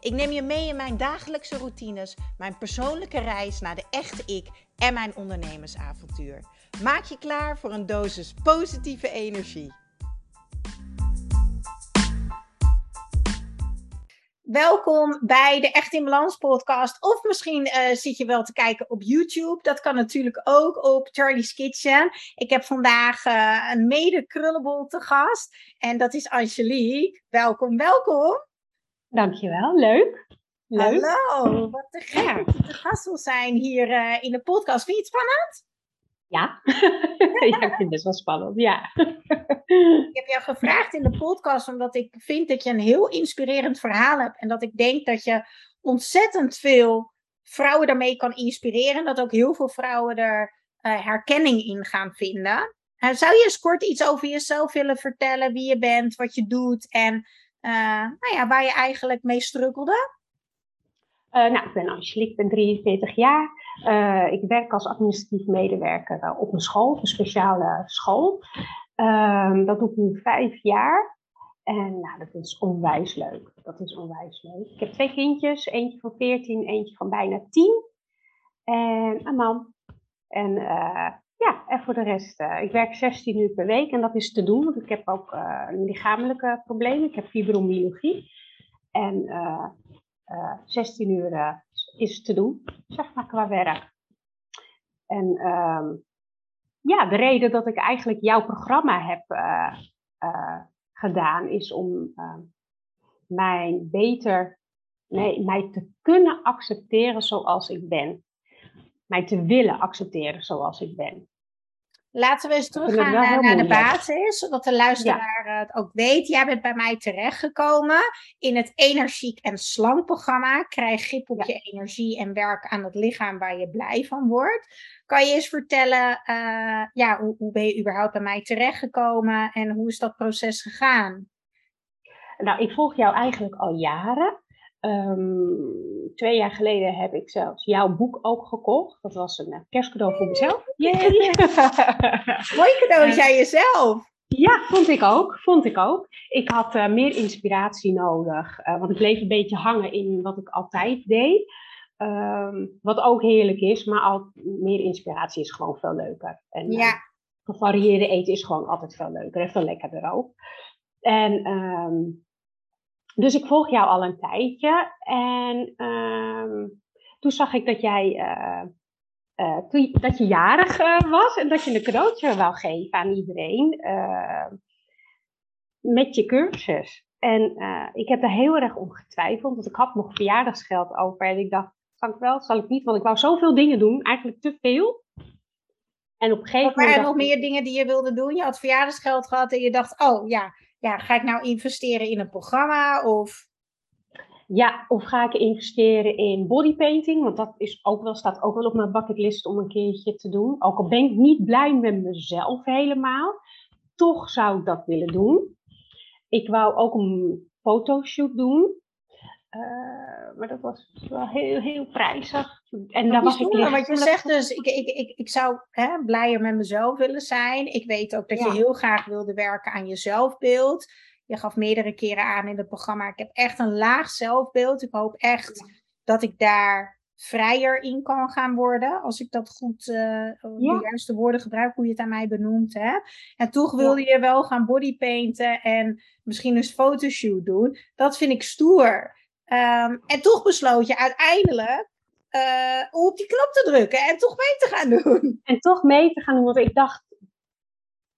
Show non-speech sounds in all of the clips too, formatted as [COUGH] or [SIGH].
Ik neem je mee in mijn dagelijkse routines, mijn persoonlijke reis naar de echte ik en mijn ondernemersavontuur. Maak je klaar voor een dosis positieve energie. Welkom bij de Echt in Balans podcast. Of misschien uh, zit je wel te kijken op YouTube. Dat kan natuurlijk ook op Charlie's Kitchen. Ik heb vandaag uh, een mede krullenbol te gast. En dat is Angelique. Welkom, welkom. Dankjewel, leuk. leuk. Hallo, wat te gek. Gast wil zijn hier uh, in de podcast. Vind je het spannend? Ja. [LAUGHS] ja, ik vind het best wel spannend, ja. ik heb jou gevraagd in de podcast omdat ik vind dat je een heel inspirerend verhaal hebt. En dat ik denk dat je ontzettend veel vrouwen daarmee kan inspireren. En dat ook heel veel vrouwen er uh, herkenning in gaan vinden. Uh, zou je eens kort iets over jezelf willen vertellen? Wie je bent, wat je doet en nou ja, waar je eigenlijk mee struggelde? nou, ik ben Angelique, ik ben 43 jaar. Uh, ik werk als administratief medewerker op een school, een speciale school. Uh, dat doe ik nu vijf jaar. En nou, dat is onwijs leuk. Dat is onwijs leuk. Ik heb twee kindjes, eentje van 14, eentje van bijna 10. En een man. En ja, en voor de rest, ik werk 16 uur per week en dat is te doen, want ik heb ook lichamelijke problemen. Ik heb fibromyalgie. En 16 uur is te doen, zeg maar, qua werk. En um, ja, de reden dat ik eigenlijk jouw programma heb gedaan is om uh, mij beter, nee, mij te kunnen accepteren zoals ik ben. Mij te willen accepteren zoals ik ben. Laten we eens teruggaan naar, naar de basis, zodat de luisteraar ja. het ook weet. Jij bent bij mij terechtgekomen in het energiek en slank programma. Krijg grip op ja. je energie en werk aan het lichaam waar je blij van wordt. Kan je eens vertellen, uh, ja, hoe, hoe ben je überhaupt bij mij terechtgekomen en hoe is dat proces gegaan? Nou, ik volg jou eigenlijk al jaren. Um, twee jaar geleden heb ik zelfs jouw boek ook gekocht. Dat was een kerstcadeau voor mezelf. [LAUGHS] Mooi cadeau jij jezelf. Ja, vond ik ook. Vond ik ook. Ik had uh, meer inspiratie nodig. Uh, want ik bleef een beetje hangen in wat ik altijd deed. Um, wat ook heerlijk is, maar al, meer inspiratie is gewoon veel leuker. En ja. uh, gevarieerde eten is gewoon altijd veel leuker en veel lekkerder ook. En um, dus ik volg jou al een tijdje. En um, toen zag ik dat jij. Uh, uh, toen, dat je jarig uh, was en dat je een cadeautje wou geven aan iedereen. met je cursus. En ik heb daar heel erg om getwijfeld. Want ik had nog verjaardagsgeld over. En ik dacht, zal ik wel, zal ik niet? Want ik wou zoveel dingen doen. Eigenlijk te veel. En op een gegeven moment. Waren er nog meer dingen die je wilde doen? Je had verjaardagsgeld gehad en je dacht, oh ja, ja, ga ik nou investeren in een programma of... Ja, of ga ik investeren in bodypainting? Want dat is ook wel, staat ook wel op mijn bucketlist om een keertje te doen. Ook al ben ik niet blij met mezelf helemaal, toch zou ik dat willen doen. Ik wou ook een fotoshoot doen. Uh, maar dat was wel heel, heel prijzig. En dan was ik wat je zegt dus, ik, ik, ik, ik zou hè, blijer met mezelf willen zijn. Ik weet ook dat ja. je heel graag wilde werken aan je zelfbeeld. Je gaf meerdere keren aan in het programma, ik heb echt een laag zelfbeeld. Ik hoop echt ja. dat ik daar vrijer in kan gaan worden. Als ik dat goed, uh, ja. de juiste woorden gebruik, hoe je het aan mij benoemt. Hè? En toch wilde je wel gaan bodypainten en misschien eens fotoshoot doen. Dat vind ik stoer. Um, en toch besloot je uiteindelijk uh, om op die knop te drukken en toch mee te gaan doen. En toch mee te gaan doen, want ik dacht,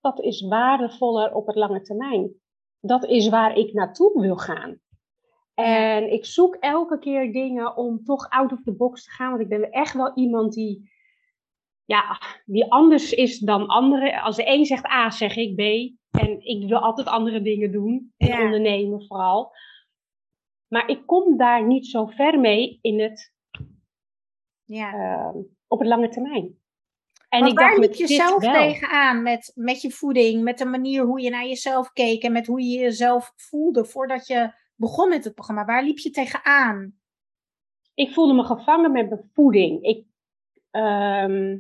dat is waardevoller op het lange termijn. Dat is waar ik naartoe wil gaan. En ik zoek elke keer dingen om toch out of the box te gaan. Want ik ben echt wel iemand die, ja, die anders is dan anderen. Als de een zegt A, zeg ik B. En ik wil altijd andere dingen doen. En ja. ondernemen vooral. Maar ik kom daar niet zo ver mee in het, ja. uh, op het lange termijn. En ik waar liep je zelf tegenaan met, met je voeding, met de manier hoe je naar jezelf keek en met hoe je jezelf voelde voordat je begon met het programma? Waar liep je tegenaan? Ik voelde me gevangen met mijn voeding. Ik, um,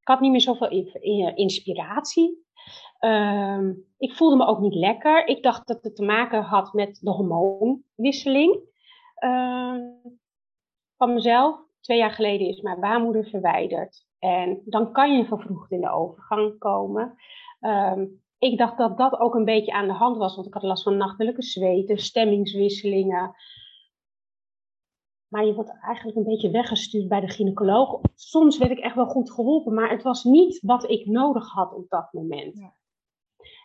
ik had niet meer zoveel inspiratie. Um, ik voelde me ook niet lekker. Ik dacht dat het te maken had met de hormoonwisseling um, van mezelf. Twee jaar geleden is mijn baarmoeder verwijderd. En dan kan je vervroegd in de overgang komen. Um, ik dacht dat dat ook een beetje aan de hand was, want ik had last van nachtelijke zweten, stemmingswisselingen. Maar je wordt eigenlijk een beetje weggestuurd bij de gynaecoloog. Soms werd ik echt wel goed geholpen, maar het was niet wat ik nodig had op dat moment. Ja.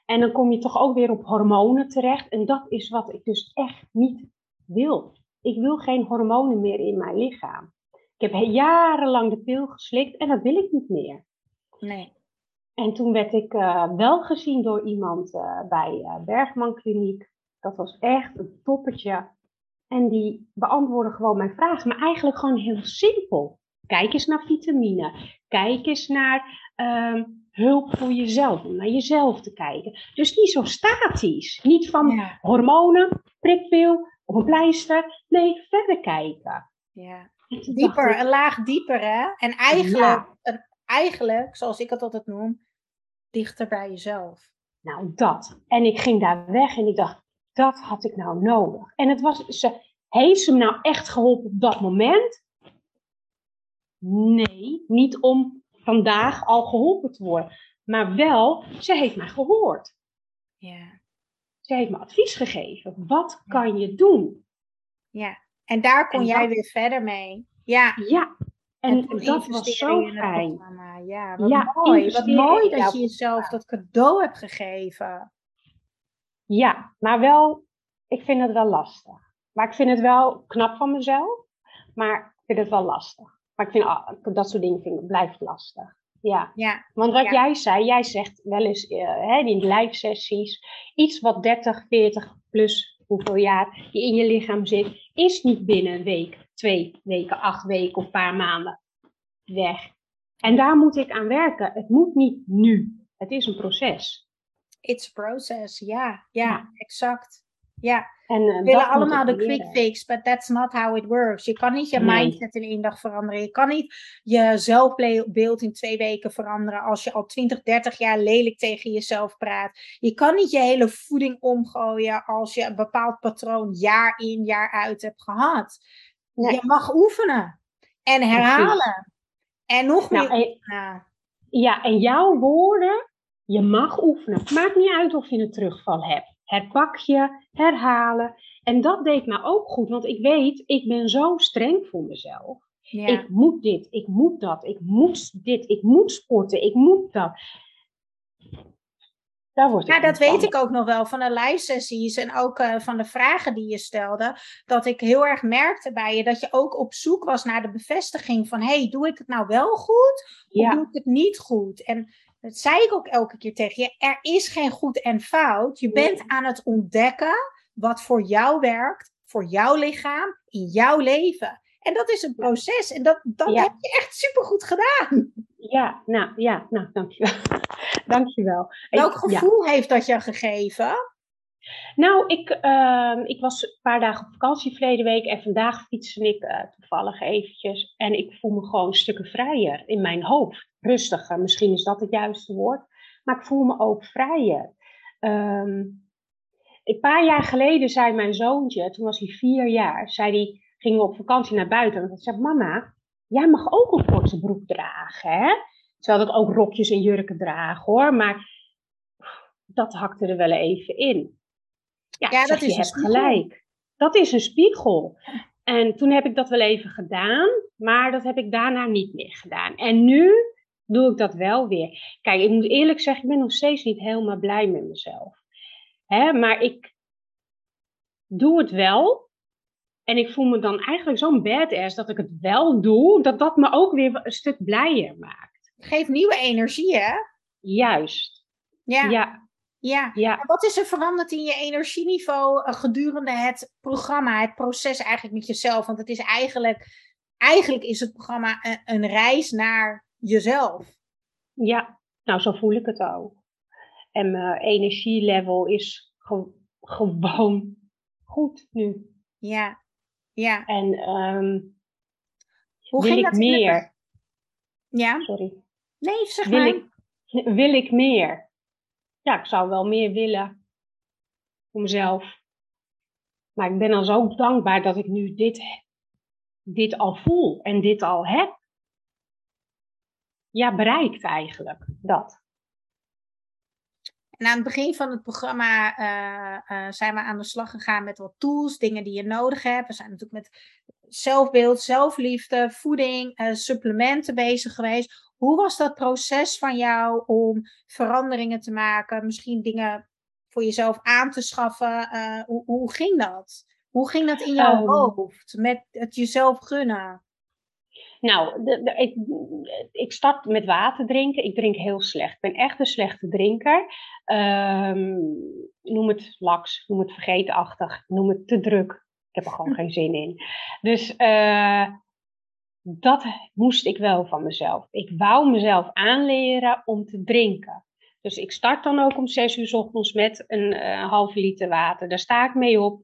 En dan kom je toch ook weer op hormonen terecht. En dat is wat ik dus echt niet wil. Ik wil geen hormonen meer in mijn lichaam. Ik heb jarenlang de pil geslikt en dat wil ik niet meer. Nee. En toen werd ik uh, wel gezien door iemand uh, bij uh, Bergman Kliniek. Dat was echt een toppetje. En die beantwoordde gewoon mijn vragen, maar eigenlijk gewoon heel simpel. Kijk eens naar vitamine. Kijk eens naar um, hulp voor jezelf, om naar jezelf te kijken. Dus niet zo statisch. Niet van hormonen, prikpil of een pleister. Nee, verder kijken. Ja. Dieper, een laag dieper hè. En eigenlijk, eigenlijk, zoals ik het altijd noem, dichter bij jezelf. Nou, dat. En ik ging daar weg en ik dacht, dat had ik nou nodig. En het was, ze, heeft ze me nou echt geholpen op dat moment? Nee, niet om vandaag al geholpen te worden. Maar wel, ze heeft mij gehoord. Ja. Ze heeft me advies gegeven. Wat kan je doen? Ja, en daar kon jij weer verder mee. Ja. Ja, en, dat was zo fijn. Ja, wat ja, mooi. Wat mooi dat je jezelf dat cadeau hebt gegeven. Ja, maar wel, ik vind het wel lastig. Maar ik vind het wel knap van mezelf. Maar ik vind het wel lastig. Maar ik vind dat soort dingen vind, blijft lastig. Ja. ja. Want wat jij zei, jij zegt wel eens uh, hè, in live sessies, iets wat 30, 40 plus hoeveel jaar je in je lichaam zit, is niet binnen een week, twee weken, acht weken of een paar maanden weg. En daar moet ik aan werken. Het moet niet nu. Het is een proces. It's a process, ja, ja, exact. Ja, en, uh, we willen allemaal de quick fix, but that's not how it works. Je kan niet je mindset in één dag veranderen. Je kan niet je zelfbeeld in twee weken veranderen als je al 20, 30 jaar lelijk tegen jezelf praat. Je kan niet je hele voeding omgooien als je een bepaald patroon jaar in, jaar uit hebt gehad. Je mag oefenen en herhalen. En nog nou, meer oefenen. Ja, en jouw woorden, je mag oefenen. Maakt niet uit of je een terugval hebt herpak je, herhalen. En dat deed me ook goed, want ik weet, ik ben zo streng voor mezelf. Ik moet dit, ik moet dat, ik moet dit, ik moet sporten, ik moet dat. Daar ja, dat weet ik ook nog wel van de live sessies en ook uh, van de vragen die je stelde. Dat ik heel erg merkte bij je dat je ook op zoek was naar de bevestiging van: hey, doe ik het nou wel goed of doe ik het niet goed? En dat zei ik ook elke keer tegen je, er is geen goed en fout. Je bent aan het ontdekken wat voor jou werkt, voor jouw lichaam, in jouw leven. En dat is een proces en dat, dat heb je echt supergoed gedaan. Ja, nou ja, nou dankjewel. [LAUGHS] dankjewel. Welk gevoel heeft dat je gegeven? Nou, ik, uh, ik was een paar dagen op vakantie verleden week en vandaag fietste ik uh, toevallig eventjes. En ik voel me gewoon stukken vrijer in mijn hoofd. Rustiger, misschien is dat het juiste woord. Maar ik voel me ook vrijer. Um, een paar jaar geleden zei mijn zoontje, toen was hij vier jaar, zei hij, gingen we op vakantie naar buiten. En hij zei, mama, jij mag ook een korte broek dragen, hè? Terwijl dat ook rokjes en jurken dragen, hoor. Maar dat hakte er wel even in. Ja, dat is je hebt gelijk. Dat is een spiegel. En toen heb ik dat wel even gedaan, maar dat heb ik daarna niet meer gedaan. En nu doe ik dat wel weer. Kijk, ik moet eerlijk zeggen, ik ben nog steeds niet helemaal blij met mezelf. Hè, maar ik doe het wel. En ik voel me dan eigenlijk zo'n badass dat ik het wel doe, dat dat me ook weer een stuk blijer maakt. Geeft nieuwe energie, hè? Juist. Ja. ja. Ja. ja. En wat is er veranderd in je energieniveau uh, gedurende het programma, het proces eigenlijk met jezelf? Want het is eigenlijk, eigenlijk is het programma een, een reis naar jezelf. Ja, nou zo voel ik het ook. En mijn energielevel is gewoon goed nu. Ja, ja. En ehm, Hoe wil ging ik dat meer? Ja, Sorry. nee, zeg Wil maar. ik, wil ik meer? Ja, ik zou wel meer willen voor mezelf. Maar ik ben dan zo dankbaar dat ik nu dit, dit al voel en dit al heb. Ja, bereikt eigenlijk dat. En aan het begin van het programma eh, eh, zijn we aan de slag gegaan met wat tools, dingen die je nodig hebt. We zijn natuurlijk met zelfbeeld, zelfliefde, voeding, eh, supplementen bezig geweest. Hoe was dat proces van jou om veranderingen te maken? Misschien dingen voor jezelf aan te schaffen? Hoe, hoe ging dat? Hoe ging dat in jouw Ehm. hoofd met het jezelf gunnen? Nou, de, de- ik, ik start met water drinken. Ik drink heel slecht. Ik ben echt een slechte drinker. Ehm, noem het laks, noem het vergeetachtig, noem het te druk. Ik heb er gewoon [LAUGHS] geen zin in. Dus eh, dat moest ik wel van mezelf. Ik wou mezelf aanleren om te drinken. Dus ik start dan ook om zes uur 's ochtends met een eh, halve liter water. Daar sta ik mee op.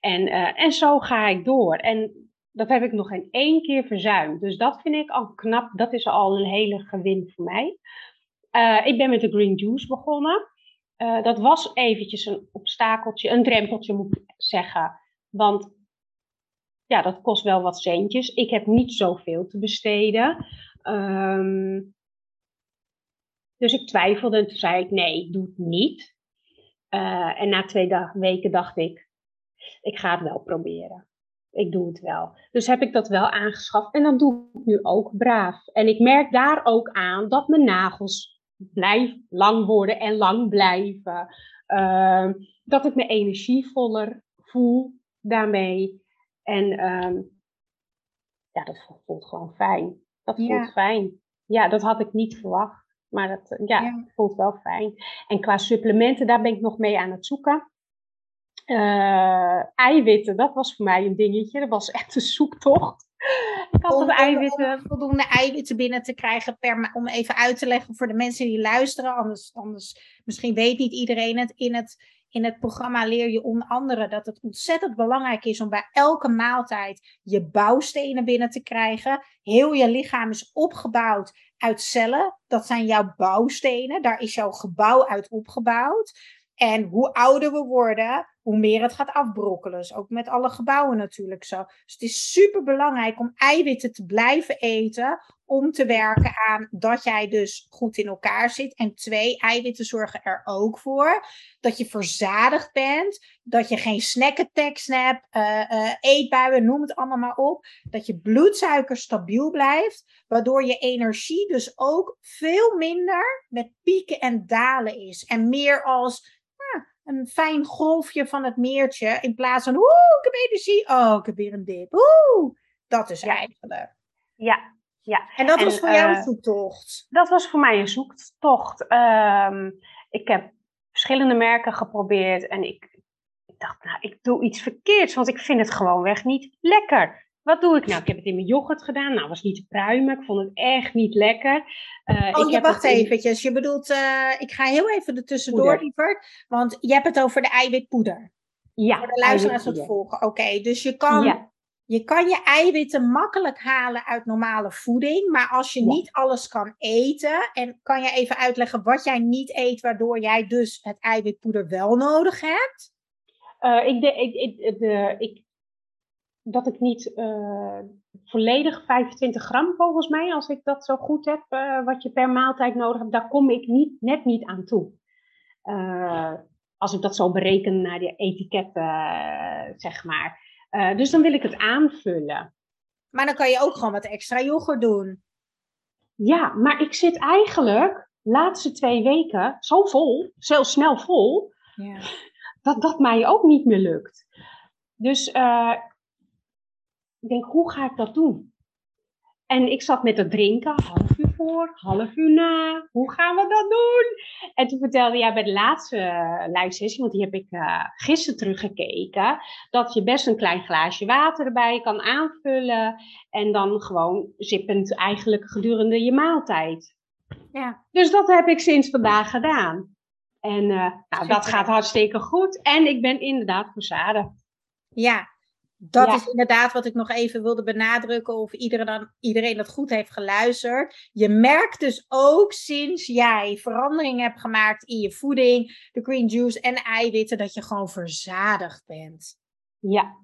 En, eh, en zo ga ik door. En dat heb ik nog geen één keer verzuimd. Dus dat vind ik al knap. Dat is al een hele gewin voor mij. Eh, ik ben met de green juice begonnen. Eh, dat was eventjes een obstakeltje, een drempeltje moet ik zeggen. Want ja, dat kost wel wat centjes. Ik heb niet zoveel te besteden. Ehm, dus ik twijfelde en toen zei ik nee, ik doe het niet. Eh, en na twee weken dacht ik, ik ga het wel proberen. Ik doe het wel. Dus heb ik dat wel aangeschaft en dat doe ik nu ook braaf. En ik merk daar ook aan dat mijn nagels blijf lang worden en lang blijven. Ehm, dat ik me energievoller voel daarmee. En ehm, ja, dat voelt gewoon fijn. Dat voelt Ja. fijn. Ja, dat had ik niet verwacht. Maar dat eh, ja, Ja. voelt wel fijn. En qua supplementen, daar ben ik nog mee aan het zoeken. Eh, eiwitten, dat was voor mij een dingetje. Dat was echt een zoektocht. Ik had Om, eiwitten. om voldoende eiwitten binnen te krijgen per om even uit te leggen voor de mensen die luisteren. Anders, anders misschien weet niet iedereen het. In, het. in het programma leer je onder andere dat het ontzettend belangrijk is om bij elke maaltijd je bouwstenen binnen te krijgen. Heel je lichaam is opgebouwd uit cellen. Dat zijn jouw bouwstenen. Daar is jouw gebouw uit opgebouwd. En hoe ouder we worden, hoe meer het gaat afbrokkelen. Dus ook met alle gebouwen natuurlijk zo. Dus het is super belangrijk om eiwitten te blijven eten. Om te werken aan dat jij dus goed in elkaar zit. En twee, eiwitten zorgen er ook voor dat je verzadigd bent. Dat je geen snack attacks hebt, eh, eh, eetbuien, noem het allemaal maar op. Dat je bloedsuiker stabiel blijft. Waardoor je energie dus ook veel minder met pieken en dalen is. En meer als een fijn golfje van het meertje. In plaats van, oeh, ik heb energie. Oh, ik heb weer een dip. Oeh, dat is Ja. eigenlijk. Ja, ja. En dat En, was voor jou eh, een zoektocht. Dat was voor mij een zoektocht. Ehm, ik heb verschillende merken geprobeerd en ik, ik dacht, nou, ik doe iets verkeerds, want ik vind het gewoonweg niet lekker. Wat doe ik nou? Ik heb het in mijn yoghurt gedaan. Nou, was niet te pruimen. Ik vond het echt niet lekker. Eh, Oh, ik je wacht eventjes. Je bedoelt, eh, ik ga heel even er tussendoor, lieverd. Want je hebt het over de eiwitpoeder. Ja, Voor de luisteraars het volgen. Oké, dus je kan, Ja, je kan je eiwitten makkelijk halen uit normale voeding. Maar als je Ja. niet alles kan eten. En kan je even uitleggen wat jij niet eet, waardoor jij dus het eiwitpoeder wel nodig hebt? Eh, ik, de, ik, ik, de, ik, dat ik niet eh, volledig 25 gram volgens mij, als ik dat zo goed heb, eh, wat je per maaltijd nodig hebt, daar kom ik niet, net niet aan toe. Eh, als ik dat zo bereken naar de etiketten, zeg maar. Dus dan wil ik het aanvullen. Maar dan kan je ook gewoon wat extra yoghurt doen. Ja, maar ik zit eigenlijk de laatste twee weken zo vol, zo snel vol, Ja. [LAUGHS] dat dat mij ook niet meer lukt. Dus ik denk, hoe ga ik dat doen? En ik zat met het drinken, half uur voor, half uur na. Hoe gaan we dat doen? En toen vertelde jij bij de laatste eh, live sessie, want die heb ik eh, gisteren teruggekeken, dat je best een klein glaasje water erbij kan aanvullen. En dan gewoon zippend eigenlijk gedurende je maaltijd Ja. Dus dat heb ik sinds vandaag gedaan. En uh, nou, dat gaat hartstikke goed. En ik ben inderdaad verzadigd. Ja, dat is inderdaad wat ik nog even wilde benadrukken. Of iedereen, dan, iedereen dat goed heeft geluisterd. Je merkt dus ook sinds jij verandering hebt gemaakt in je voeding, de green juice en eiwitten, dat je gewoon verzadigd bent. Ja,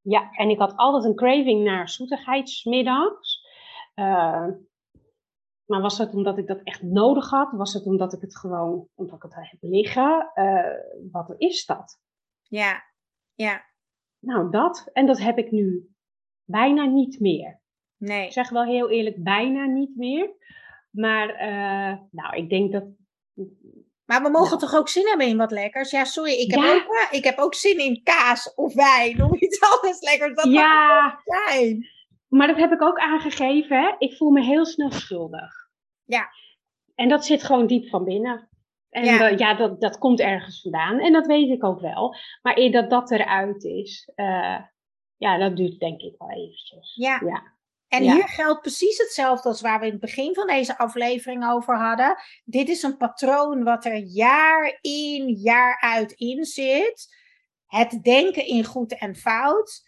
ja. en ik had altijd een craving naar zoetigheidsmiddags. Uh, maar was het omdat ik dat echt nodig had? Was het omdat ik het gewoon, omdat ik het heb liggen? Uh, wat is dat? Ja, ja. Nou, dat. En dat heb ik nu bijna niet meer. Nee. Ik zeg wel heel eerlijk, bijna niet meer. Maar, uh, nou, ik denk dat. Maar we mogen toch ook zin hebben in wat lekkers? Ja, sorry, ik heb, Ook, ik heb ook zin in kaas of wijn of iets [LAUGHS] anders lekkers. Dat ja, zijn. Maar dat heb ik ook aangegeven. Hè? Ik voel me heel snel schuldig. Ja. En dat zit gewoon diep van binnen. En ja, ja dat, dat komt ergens vandaan. En dat weet ik ook wel. Maar eer dat dat eruit is, uh, ja, dat duurt denk ik wel eventjes. Ja. ja. En hier geldt precies hetzelfde als waar we in het begin van deze aflevering over hadden. Dit is een patroon wat er jaar in, jaar uit in zit. Het denken in goed en fout.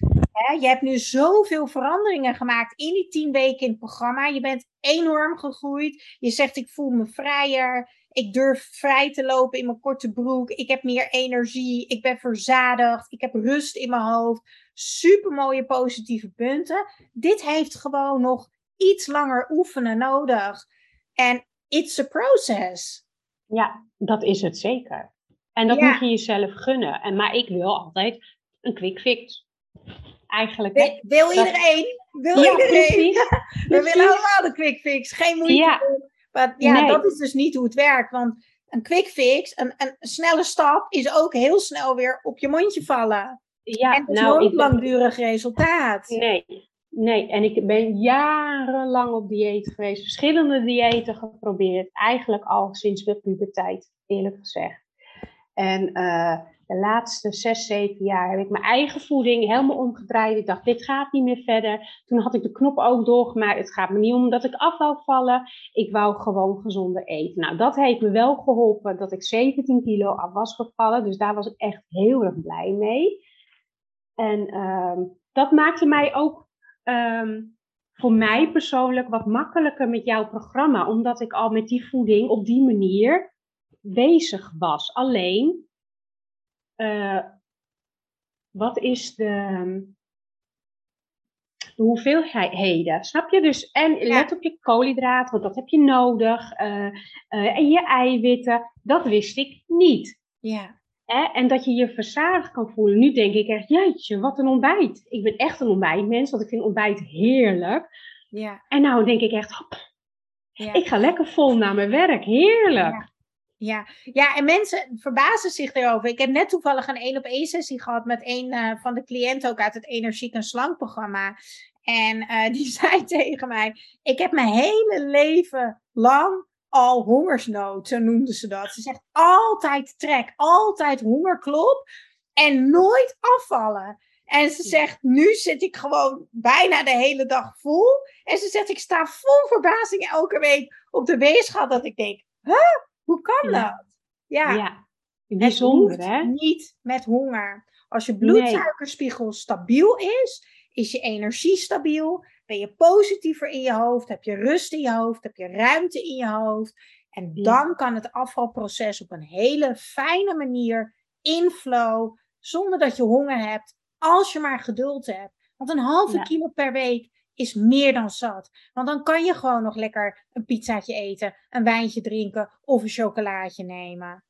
je hebt nu zoveel veranderingen gemaakt in die tien weken in het programma. Je bent enorm gegroeid. Je zegt ik voel me vrijer. Ik durf vrij te lopen in mijn korte broek. Ik heb meer energie. Ik ben verzadigd. Ik heb rust in mijn hoofd. Super mooie positieve punten. Dit heeft gewoon nog iets langer oefenen nodig. En it's a process. Ja, dat is het zeker. En dat moet je jezelf gunnen. En, maar ik wil altijd een quick fix. Eigenlijk. Wil, wil iedereen? Wil iedereen? [LAUGHS] We willen allemaal de quick fix. Geen moeite. Ja. Maar ja, dat is dus niet hoe het werkt. Want een quick fix, een, een snelle stap, is ook heel snel weer op je mondje vallen. Ja, en het is nou, nooit langdurig resultaat. Nee, nee. En ik ben jarenlang op dieet geweest. Verschillende diëten geprobeerd. Eigenlijk al sinds de puberteit, eerlijk gezegd. En uh, de laatste zes, zeven jaar heb ik mijn eigen voeding helemaal omgedraaid. Ik dacht, dit gaat niet meer verder. Toen had ik de knop ook doorgemaakt. Het gaat me niet om dat ik af wou vallen. Ik wou gewoon gezonder eten. Nou, dat heeft me wel geholpen dat ik 17 kilo af was gevallen. Dus daar was ik echt heel erg blij mee. En um, dat maakte mij ook um, voor mij persoonlijk wat makkelijker met jouw programma. Omdat ik al met die voeding op die manier bezig was. Alleen uh, wat is de, de hoeveelheden? Snap je? Dus, en let op je koolhydraten, want dat heb je nodig. Uh, uh, en je eiwitten, dat wist ik niet. Ja. En dat je je verzadigd kan voelen. Nu denk ik echt, jeetje, wat een ontbijt. Ik ben echt een ontbijtmens, want ik vind ontbijt heerlijk. Ja. En nou denk ik echt, hop, ja. ik ga lekker vol naar mijn werk. Heerlijk. Ja. Ja. en mensen verbazen zich erover. Ik heb net toevallig een één op één sessie gehad met een uh, van de cliënten ook uit het Energiek en Slank programma. En uh, die [LAUGHS] zei tegen mij: Ik heb mijn hele leven lang al hongersnood, zo noemde ze dat. Ze zegt altijd trek, altijd hongerklop en nooit afvallen. En ze zegt, nu zit ik gewoon bijna de hele dag vol. En ze zegt, ik sta vol verbazing elke week op de weegschaal dat ik denk, huh? Hoe kan dat? Ja. ja. Bijzonder, hè? Niet met honger. Als je bloedsuikerspiegel stabiel is, is je energie stabiel. Ben je positiever in je hoofd, heb je rust in je hoofd, heb je ruimte in je hoofd. En dan kan het afvalproces op een hele fijne manier inflow, zonder dat je honger hebt, als je maar geduld hebt. Want een halve kilo per week is meer dan zat. Want dan kan je gewoon nog lekker een pizzaatje eten, een wijntje drinken of een chocolaatje nemen.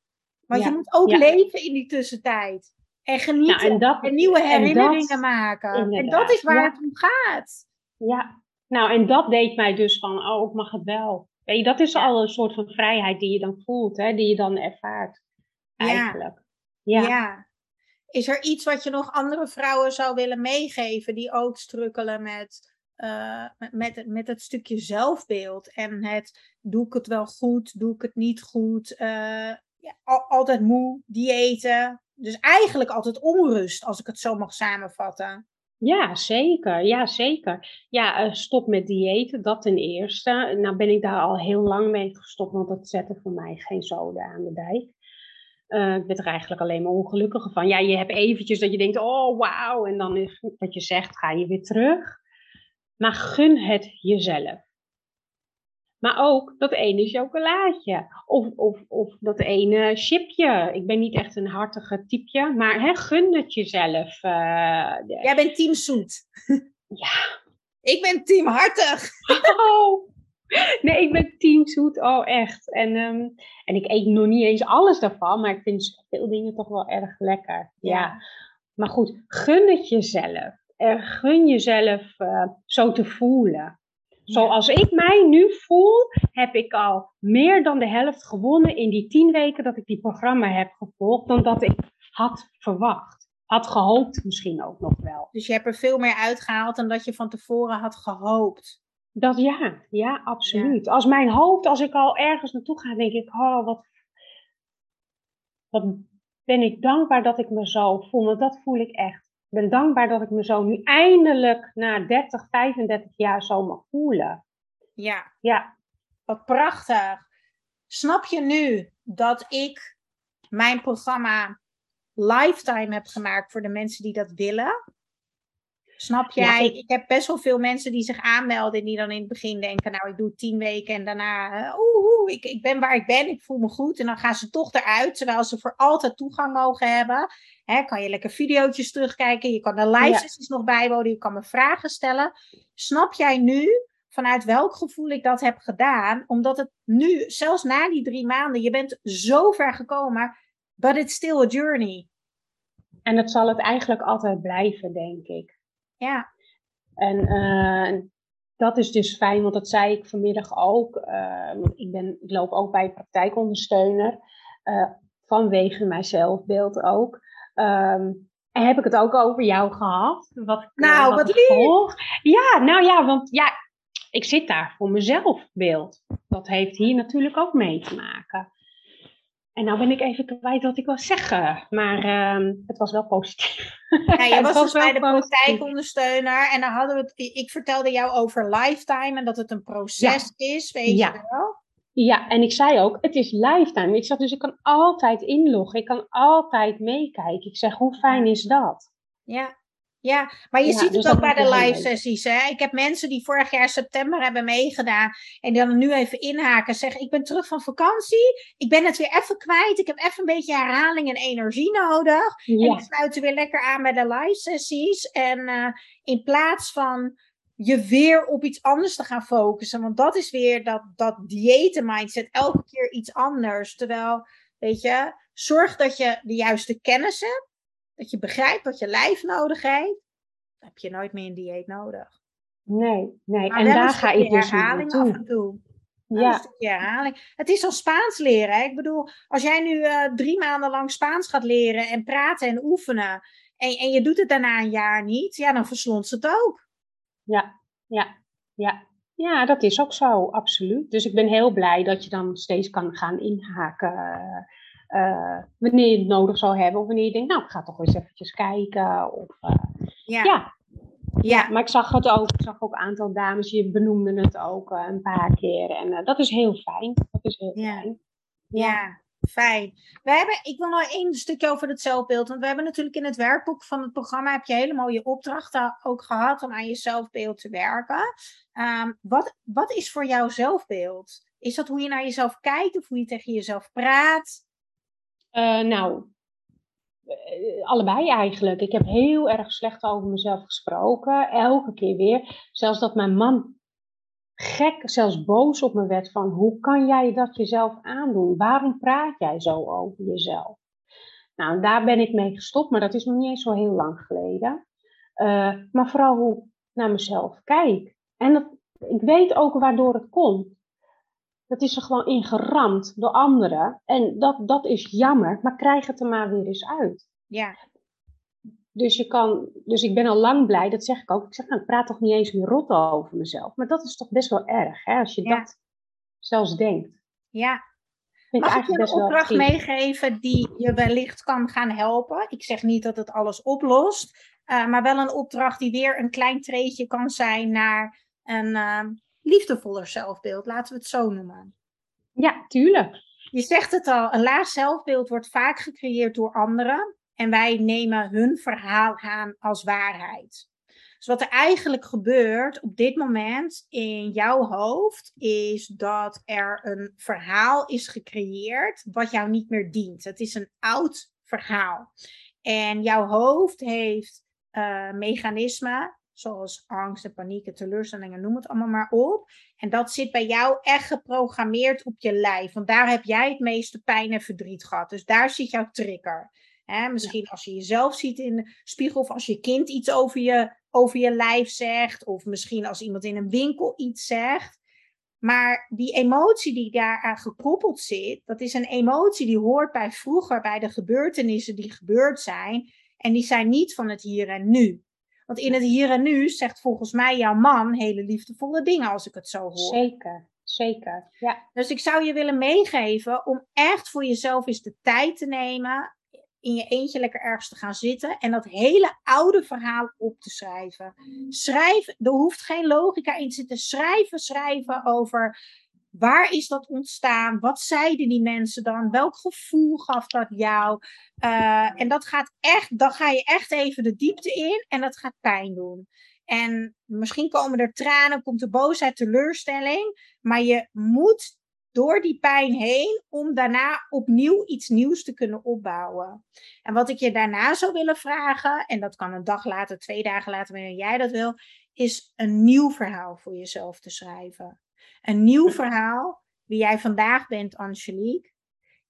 Want je moet ook leven in die tussentijd. En genieten nou, en, nieuwe herinneringen maken. En dat is waar het om gaat. Ja, nou en dat deed mij dus van, oh, ik mag het wel. Weet je, dat is al een soort van vrijheid die je dan voelt, hè, die je dan ervaart. Eigenlijk. Ja. ja. Is er iets wat je nog andere vrouwen zou willen meegeven die ook strukkelen met uh, met, met het stukje zelfbeeld en het doe ik het wel goed, doe ik het niet goed, uh, ja, altijd moe, diëten. Dus eigenlijk altijd onrust, als ik het zo mag samenvatten. Ja, zeker. Ja, zeker. Ja, uh, stop met diëten, dat ten eerste. Nou ben ik daar al heel lang mee gestopt, want dat zette voor mij geen zoden aan de dijk. Ik werd er eigenlijk alleen maar ongelukkiger van. Ja, je hebt eventjes dat je denkt, oh wauw, en dan is wat je zegt, ga je weer terug. Maar gun het jezelf. Maar ook dat ene chocolaatje. Of, of, of dat ene chipje. Ik ben niet echt een hartige typeje. Maar hè, gun het jezelf. Uh, Jij bent team zoet. [LAUGHS] ja. Ik ben team hartig. [LAUGHS] Oh. Nee, ik ben team zoet. Oh, echt. En, um, en ik eet nog niet eens alles daarvan. Maar ik vind veel dingen toch wel erg lekker. Ja. ja. Maar goed, gun het jezelf. Uh, gun jezelf uh, zo te voelen. Zoals ik mij nu voel, heb ik al meer dan de helft gewonnen in die tien weken dat ik die programma heb gevolgd, dan dat ik had verwacht. Had gehoopt misschien ook nog wel. Dus je hebt er veel meer uitgehaald dan dat je van tevoren had gehoopt. Dat ja, ja, absoluut. Als mijn hoofd, als ik al ergens naartoe ga, denk ik, oh, wat, wat ben ik dankbaar dat ik me zo voel. Want dat voel ik echt ben dankbaar dat ik me zo nu eindelijk na 30, 35 jaar zo mag voelen. Ja. Ja. Wat prachtig. Snap je nu dat ik mijn programma Lifetime heb gemaakt voor de mensen die dat willen? Snap jij? ik... heb best wel veel mensen die zich aanmelden en die dan in het begin denken, nou ik doe tien weken en daarna, uh, oeh, ik, ik ben waar ik ben, ik voel me goed. En dan gaan ze toch eruit, terwijl ze voor altijd toegang mogen hebben. Kan je lekker video's terugkijken, je kan de live sessies nog bijwonen, je kan me vragen stellen. Snap jij nu vanuit welk gevoel ik dat heb gedaan? Omdat het nu, zelfs na die drie maanden, je bent zo ver gekomen, but it's still a journey. En dat zal het eigenlijk altijd blijven, denk ik. Ja. En uh, dat is dus fijn, want dat zei ik vanmiddag ook. Uh, ik, ben, ik loop ook bij praktijkondersteuner. Uh, vanwege mijn zelfbeeld ook. Um, en heb ik het ook over jou gehad? Wat, nou, wat, wat lief! Ja, nou ja, want ja, ik zit daar voor mijn zelfbeeld. Dat heeft hier natuurlijk ook mee te maken. En nou ben ik even kwijt wat ik wil zeggen. Maar uh, het was wel positief. Ja, jij [LAUGHS] was, was dus bij de praktijkondersteuner. En dan hadden we het, ik vertelde jou over lifetime en dat het een proces is, weet ja. je wel? Ja, en ik zei ook, het is lifetime. Ik zeg dus, ik kan altijd inloggen. Ik kan altijd meekijken. Ik zeg, hoe fijn is dat? Ja, ja, maar je ziet dus het ook bij de live sessies. Hè? Ik heb mensen die vorig jaar september hebben meegedaan. En dan nu even inhaken. Zeggen: Ik ben terug van vakantie. Ik ben het weer even kwijt. Ik heb even een beetje herhaling en energie nodig. Ja. En we sluiten weer lekker aan bij de live sessies. En uh, in plaats van je weer op iets anders te gaan focussen. Want dat is weer dat, dat diëten mindset. Elke keer iets anders. Terwijl, weet je, zorg dat je de juiste kennis hebt dat je begrijpt wat je lijf nodig heeft, dan heb je nooit meer een dieet nodig. Nee, nee. en daar ga ik dus herhaling af en toe. Ja. Herhaling. Het is al Spaans leren. Hè? Ik bedoel, als jij nu uh, drie maanden lang Spaans gaat leren en praten en oefenen. En, en je doet het daarna een jaar niet, ja, dan verslond ze het ook. Ja, ja, ja. Ja, dat is ook zo, absoluut. Dus ik ben heel blij dat je dan steeds kan gaan inhaken. Uh, wanneer je het nodig zou hebben. Of wanneer je denkt, nou, ik ga toch eens eventjes kijken. Of, uh, ja. ja. Ja. maar ik zag het ook. Ik zag ook een aantal dames, je benoemde het ook uh, een paar keer. En dat is heel fijn. Dat is heel ja. fijn. Ja, fijn. We hebben, ik wil nog één stukje over het zelfbeeld. Want we hebben natuurlijk in het werkboek van het programma... heb je helemaal je opdrachten ook gehad om aan je zelfbeeld te werken. Um, wat, wat is voor jou zelfbeeld? Is dat hoe je naar jezelf kijkt of hoe je tegen jezelf praat? Uh, nou, uh, allebei eigenlijk. Ik heb heel erg slecht over mezelf gesproken. Elke keer weer. Zelfs dat mijn man gek, zelfs boos op me werd van hoe kan jij dat jezelf aandoen? Waarom praat jij zo over jezelf? Nou, daar ben ik mee gestopt, maar dat is nog niet eens zo heel lang geleden. Uh, maar vooral hoe ik naar mezelf kijk. En dat, ik weet ook waardoor het komt dat is er gewoon ingeramd door anderen. En dat, dat is jammer, maar krijg het er maar weer eens uit. Ja. Dus, je kan, dus ik ben al lang blij, dat zeg ik ook. Ik zeg, nou, ik praat toch niet eens meer rot over mezelf. Maar dat is toch best wel erg, hè, als je dat zelfs denkt. Ja, Mag ik je een opdracht meegeven die je wellicht kan gaan helpen? Ik zeg niet dat het alles oplost, uh, maar wel een opdracht die weer een klein treetje kan zijn naar een uh, liefdevoller zelfbeeld. Laten we het zo noemen. Ja, tuurlijk. Je zegt het al, een laag zelfbeeld wordt vaak gecreëerd door anderen en wij nemen hun verhaal aan als waarheid. Dus wat er eigenlijk gebeurt op dit moment in jouw hoofd, is dat er een verhaal is gecreëerd wat jou niet meer dient. Het is een oud verhaal. En jouw hoofd heeft uh, mechanismen, zoals angst en paniek en teleurstellingen, noem het allemaal maar op. En dat zit bij jou echt geprogrammeerd op je lijf. Want daar heb jij het meeste pijn en verdriet gehad. Dus daar zit jouw trigger. Hè, misschien als je jezelf ziet in de spiegel of als je kind iets over je, over je lijf zegt. Of misschien als iemand in een winkel iets zegt. Maar die emotie die daaraan gekoppeld zit, dat is een emotie die hoort bij vroeger, bij de gebeurtenissen die gebeurd zijn. En die zijn niet van het hier en nu. Want in het hier en nu zegt volgens mij jouw man hele liefdevolle dingen als ik het zo hoor. Zeker, zeker. Ja. Dus ik zou je willen meegeven om echt voor jezelf eens de tijd te nemen in je eentje lekker ergens te gaan zitten en dat hele oude verhaal op te schrijven. Schrijf, er hoeft geen logica in te zitten. Schrijven, schrijven over waar is dat ontstaan? Wat zeiden die mensen dan? Welk gevoel gaf dat jou? Uh, en dat gaat echt, dan ga je echt even de diepte in en dat gaat pijn doen. En misschien komen er tranen, komt er boosheid, teleurstelling. Maar je moet door die pijn heen om daarna opnieuw iets nieuws te kunnen opbouwen. En wat ik je daarna zou willen vragen, en dat kan een dag later, twee dagen later, wanneer jij dat wil, is een nieuw verhaal voor jezelf te schrijven. Een nieuw verhaal, wie jij vandaag bent, Angelique.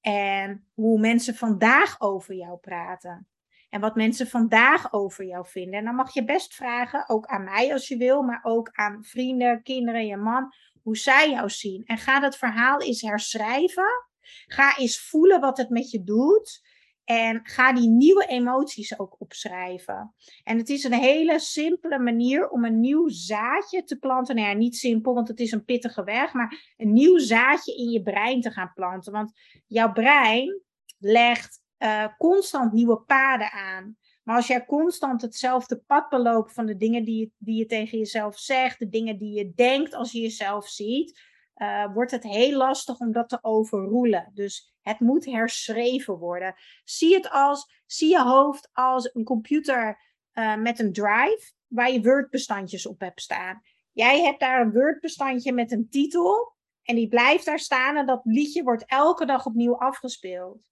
En hoe mensen vandaag over jou praten. En wat mensen vandaag over jou vinden. En dan mag je best vragen, ook aan mij als je wil, maar ook aan vrienden, kinderen, je man hoe zij jou zien. En ga dat verhaal eens herschrijven. Ga eens voelen wat het met je doet. En ga die nieuwe emoties ook opschrijven. En het is een hele simpele manier om een nieuw zaadje te planten. Nou ja, niet simpel, want het is een pittige weg. Maar een nieuw zaadje in je brein te gaan planten. Want jouw brein legt uh, constant nieuwe paden aan. Maar als jij constant hetzelfde pad beloopt van de dingen die je, die je tegen jezelf zegt, de dingen die je denkt als je jezelf ziet, uh, wordt het heel lastig om dat te overroelen. Dus het moet herschreven worden. Zie het als, zie je hoofd als een computer uh, met een drive waar je Word-bestandjes op hebt staan. Jij hebt daar een Word-bestandje met een titel en die blijft daar staan en dat liedje wordt elke dag opnieuw afgespeeld.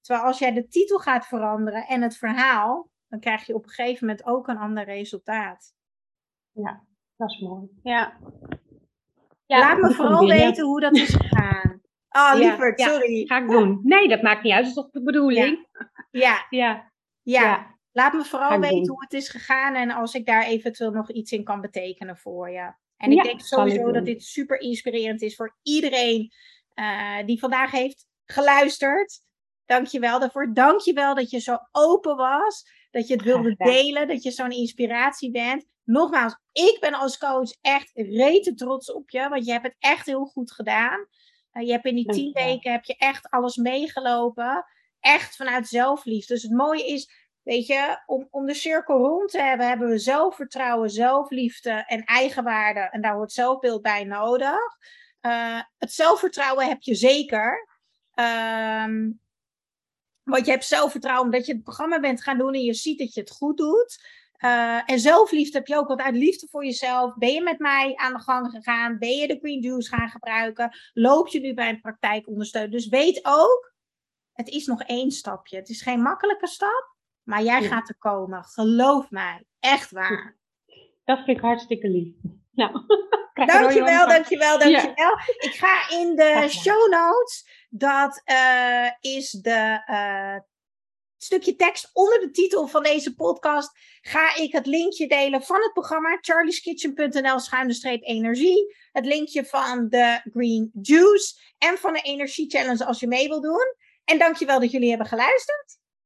Terwijl als jij de titel gaat veranderen en het verhaal, dan krijg je op een gegeven moment ook een ander resultaat. Ja, dat is mooi. Ja. ja Laat me vooral weten hoe dat is gegaan. Oh, liever, sorry. ga ik doen. Nee, dat maakt niet uit. Dat is toch de bedoeling? Ja. Ja. ja. Laat me vooral weten hoe het is gegaan en als ik daar eventueel nog iets in kan betekenen voor je. En ik denk sowieso dat dit super inspirerend is voor iedereen uh, die vandaag heeft geluisterd. Dank je wel daarvoor. Dank je wel dat je zo open was. Dat je het wilde delen. Dat je zo'n inspiratie bent. Nogmaals, ik ben als coach echt rete trots op je. Want je hebt het echt heel goed gedaan. Uh, je hebt in die tien weken heb je echt alles meegelopen. Echt vanuit zelfliefde. Dus het mooie is, weet je, om, om de cirkel rond te hebben, hebben we zelfvertrouwen, zelfliefde en eigenwaarde. En daar hoort zelfbeeld bij nodig. Uh, het zelfvertrouwen heb je zeker. Um, want je hebt zelfvertrouwen omdat je het programma bent gaan doen en je ziet dat je het goed doet. Uh, en zelfliefde heb je ook, want uit liefde voor jezelf ben je met mij aan de gang gegaan. Ben je de Green Juice gaan gebruiken? Loop je nu bij een praktijkondersteuner? Dus weet ook, het is nog één stapje. Het is geen makkelijke stap, maar jij gaat er komen. Geloof mij, echt waar. Dat vind ik hartstikke lief. Nou, [LAUGHS] dankjewel, dankjewel, dankjewel. Ja. Ik ga in de show notes dat uh, is de uh, stukje tekst onder de titel van deze podcast. Ga ik het linkje delen van het programma charlieskitchen.nl schuine streep energie. Het linkje van de Green Juice en van de Energie Challenge als je mee wil doen. En dankjewel dat jullie hebben geluisterd.